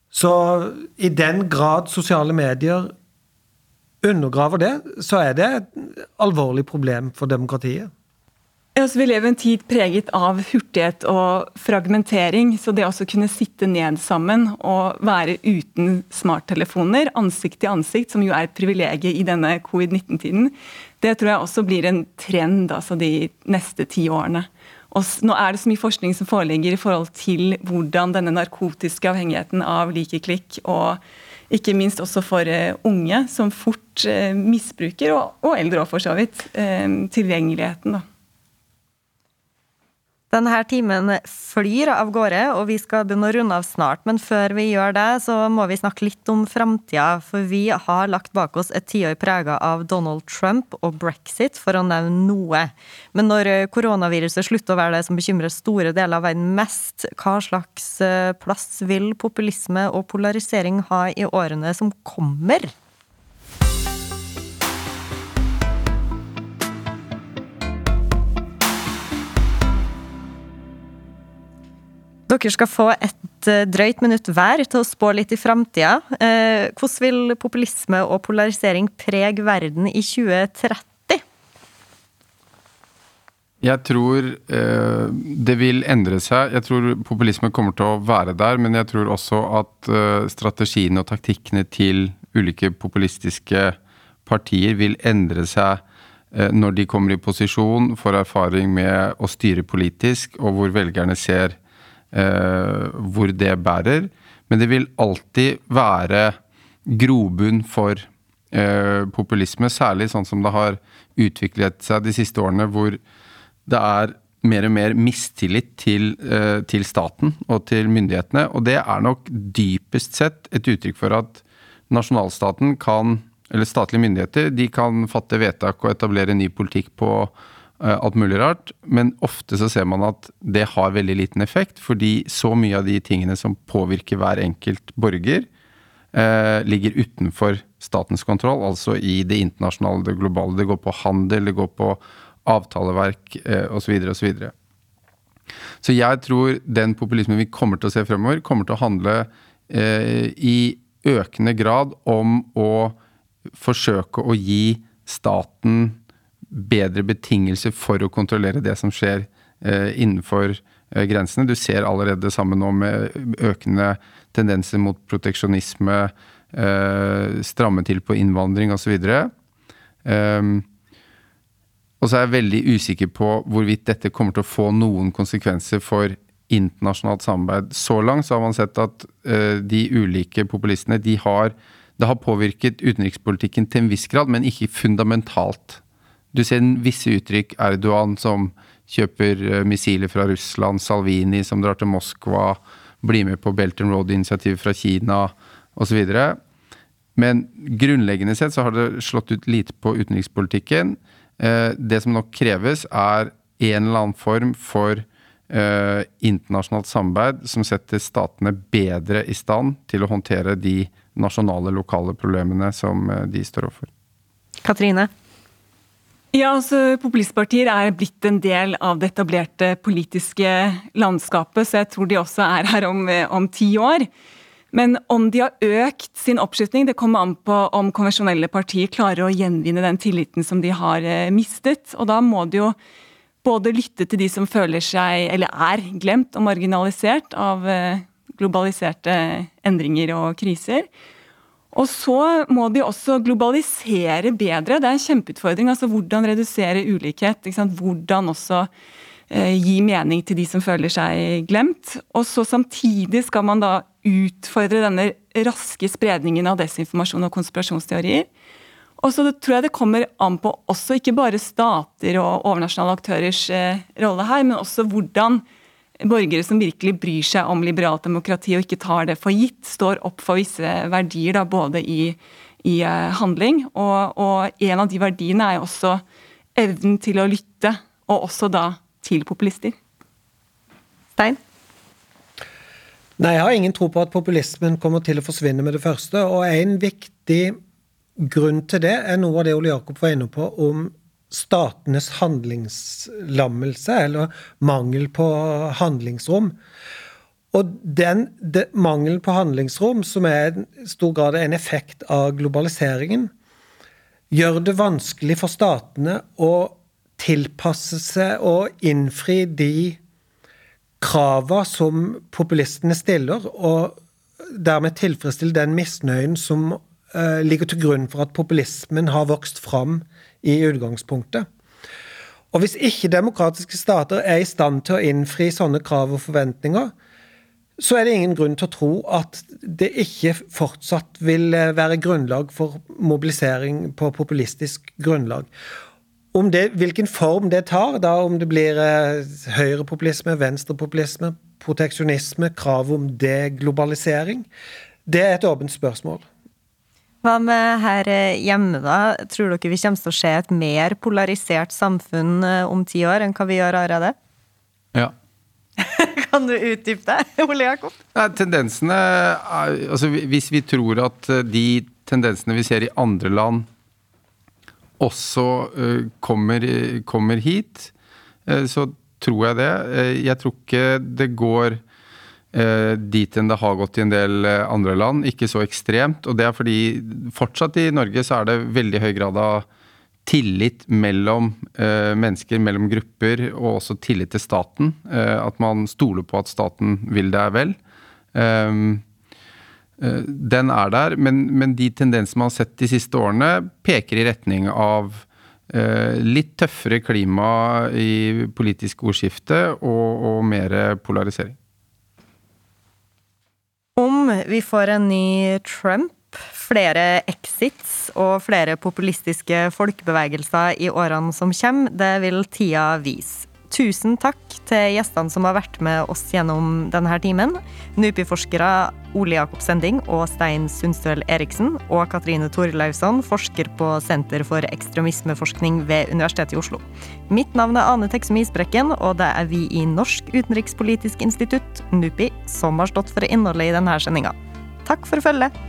Speaker 7: Så i den grad sosiale medier undergraver det, så er det et alvorlig problem for demokratiet.
Speaker 9: vi lever en tid preget av hurtighet og fragmentering. Så det å kunne sitte ned sammen og være uten smarttelefoner, ansikt til ansikt, som jo er et privilegium i denne covid-19-tiden, det tror jeg også blir en trend altså de neste ti årene. Og nå er det så mye forskning som foreligger i forhold til hvordan denne narkotiske avhengigheten av likeklikk og ikke minst også for eh, unge, som fort eh, misbruker, og, og eldre òg for så vidt, eh, tilgjengeligheten. da.
Speaker 2: Denne timen flyr av gårde, og vi skal begynne å runde av snart. Men før vi gjør det, så må vi snakke litt om framtida. For vi har lagt bak oss et tiår prega av Donald Trump og brexit, for å nevne noe. Men når koronaviruset slutter å være det som bekymrer store deler av verden mest, hva slags eh, plass vil populisme og polarisering ha i årene som kommer? Dere skal få et eh, drøyt minutt hver til å spå litt i framtida. Eh, hvordan vil populisme og polarisering prege verden i 2030?
Speaker 8: Jeg tror eh, det vil endre seg. Jeg tror populisme kommer til å være der, men jeg tror også at strategiene og taktikkene til ulike populistiske partier vil endre seg når de kommer i posisjon, får erfaring med å styre politisk, og hvor velgerne ser hvor det bærer. Men det vil alltid være grobunn for eh, populisme, særlig sånn som det har utviklet seg de siste årene, hvor det er mer og mer mistillit til, eh, til staten og til myndighetene. Og det er nok dypest sett et uttrykk for at nasjonalstaten kan, eller statlige myndigheter, de kan fatte vedtak og etablere ny politikk på alt mulig rart, men ofte så ser man at det har veldig liten effekt, fordi så mye av de tingene som påvirker hver enkelt borger, eh, ligger utenfor statens kontroll, altså i det internasjonale, det globale. Det går på handel, det går på avtaleverk eh, osv. osv. Så jeg tror den populismen vi kommer til å se fremover, kommer til å handle eh, i økende grad om å forsøke å gi staten bedre betingelser for å kontrollere det som skjer eh, innenfor eh, grensene. Du ser allerede det samme nå med økende tendenser mot proteksjonisme, eh, stramme til på innvandring osv. Um, og så er jeg veldig usikker på hvorvidt dette kommer til å få noen konsekvenser for internasjonalt samarbeid. Så langt så har man sett at uh, de ulike populistene de har det har påvirket utenrikspolitikken til en viss grad, men ikke fundamentalt. Du ser en visse uttrykk. Erdogan som kjøper uh, missiler fra Russland, Salvini som drar til Moskva, blir med på Belt and Road-initiativet fra Kina osv. Men grunnleggende sett så har det slått ut lite på utenrikspolitikken. Uh, det som nok kreves, er en eller annen form for eh, internasjonalt samarbeid som setter statene bedre i stand til å håndtere de nasjonale, lokale problemene som eh, de står overfor.
Speaker 2: Katrine?
Speaker 9: Ja, altså Populistpartier er blitt en del av det etablerte politiske landskapet, så jeg tror de også er her om, om ti år. Men om de har økt sin oppslutning, det kommer an på om konvensjonelle partier klarer å gjenvinne den tilliten som de har eh, mistet. Og da må de jo både lytte til de som føler seg, eller er, glemt og marginalisert av eh, globaliserte endringer og kriser. Og så må de også globalisere bedre. Det er en kjempeutfordring. altså Hvordan redusere ulikhet. Hvordan også eh, gi mening til de som føler seg glemt. Og så samtidig skal man da utfordre denne raske spredningen av desinformasjon og konspirasjonsteorier. Og så tror jeg det kommer an på også ikke bare stater og overnasjonale aktørers eh, rolle her, men også hvordan borgere som virkelig bryr seg om liberalt demokrati og ikke tar det for gitt, står opp for visse verdier, da, både i, i eh, handling. Og, og, en av de verdiene er jo også evnen til å lytte, og også da til populister.
Speaker 2: Stein?
Speaker 7: Nei, jeg har ingen tro på at populismen kommer til å forsvinne med det første. Og en viktig grunn til det er noe av det Ole Jakob var inne på om statenes handlingslammelse, eller mangel på handlingsrom. Og den de, mangelen på handlingsrom, som er i stor grad en effekt av globaliseringen, gjør det vanskelig for statene å tilpasse seg og innfri de krava som populistene stiller, og dermed tilfredsstille den misnøyen som uh, ligger til grunn for at populismen har vokst fram i utgangspunktet. Og hvis ikke demokratiske stater er i stand til å innfri sånne krav og forventninger, så er det ingen grunn til å tro at det ikke fortsatt vil eh, være grunnlag for mobilisering på populistisk grunnlag. Om det, hvilken form det tar, da om det blir eh, høyrepopulisme, venstrepopulisme, proteksjonisme, krav om deglobalisering, det er et åpent spørsmål.
Speaker 2: Hva med her hjemme, da? Tror dere vi kommer til å se et mer polarisert samfunn eh, om ti år enn hva vi gjør allerede?
Speaker 8: Ja.
Speaker 2: kan du utdype det, Ole Jakob?
Speaker 8: Nei, tendensene er, altså Hvis vi tror at eh, de tendensene vi ser i andre land også kommer, kommer, hit, så tror jeg det. Jeg tror ikke det går eh, dit enn det har gått i en del eh, andre land. Ikke så ekstremt. Og det er fordi fortsatt i Norge så er det veldig høy grad av tillit mellom eh, mennesker, mellom grupper, og også tillit til staten. Eh, at man stoler på at staten vil deg vel. Ehm, eh, den er der, men, men de tendensene man har sett de siste årene, peker i retning av eh, litt tøffere klima i politisk ordskifte og, og mer polarisering.
Speaker 2: Om vi får en ny Trump, flere exits og flere populistiske folkebevegelser i årene som kommer, det vil tida vise. Tusen takk til gjestene som har vært med oss gjennom denne timen. NUPI-forskere Ole Jakob Sending og Stein Sundstøl Eriksen og Katrine Torlausson, forsker på Senter for ekstremismeforskning ved Universitetet i Oslo. Mitt navn er Ane Teksum Isbrekken, og det er vi i Norsk utenrikspolitisk institutt, NUPI, som har stått for innholdet i denne sendinga. Takk for følget.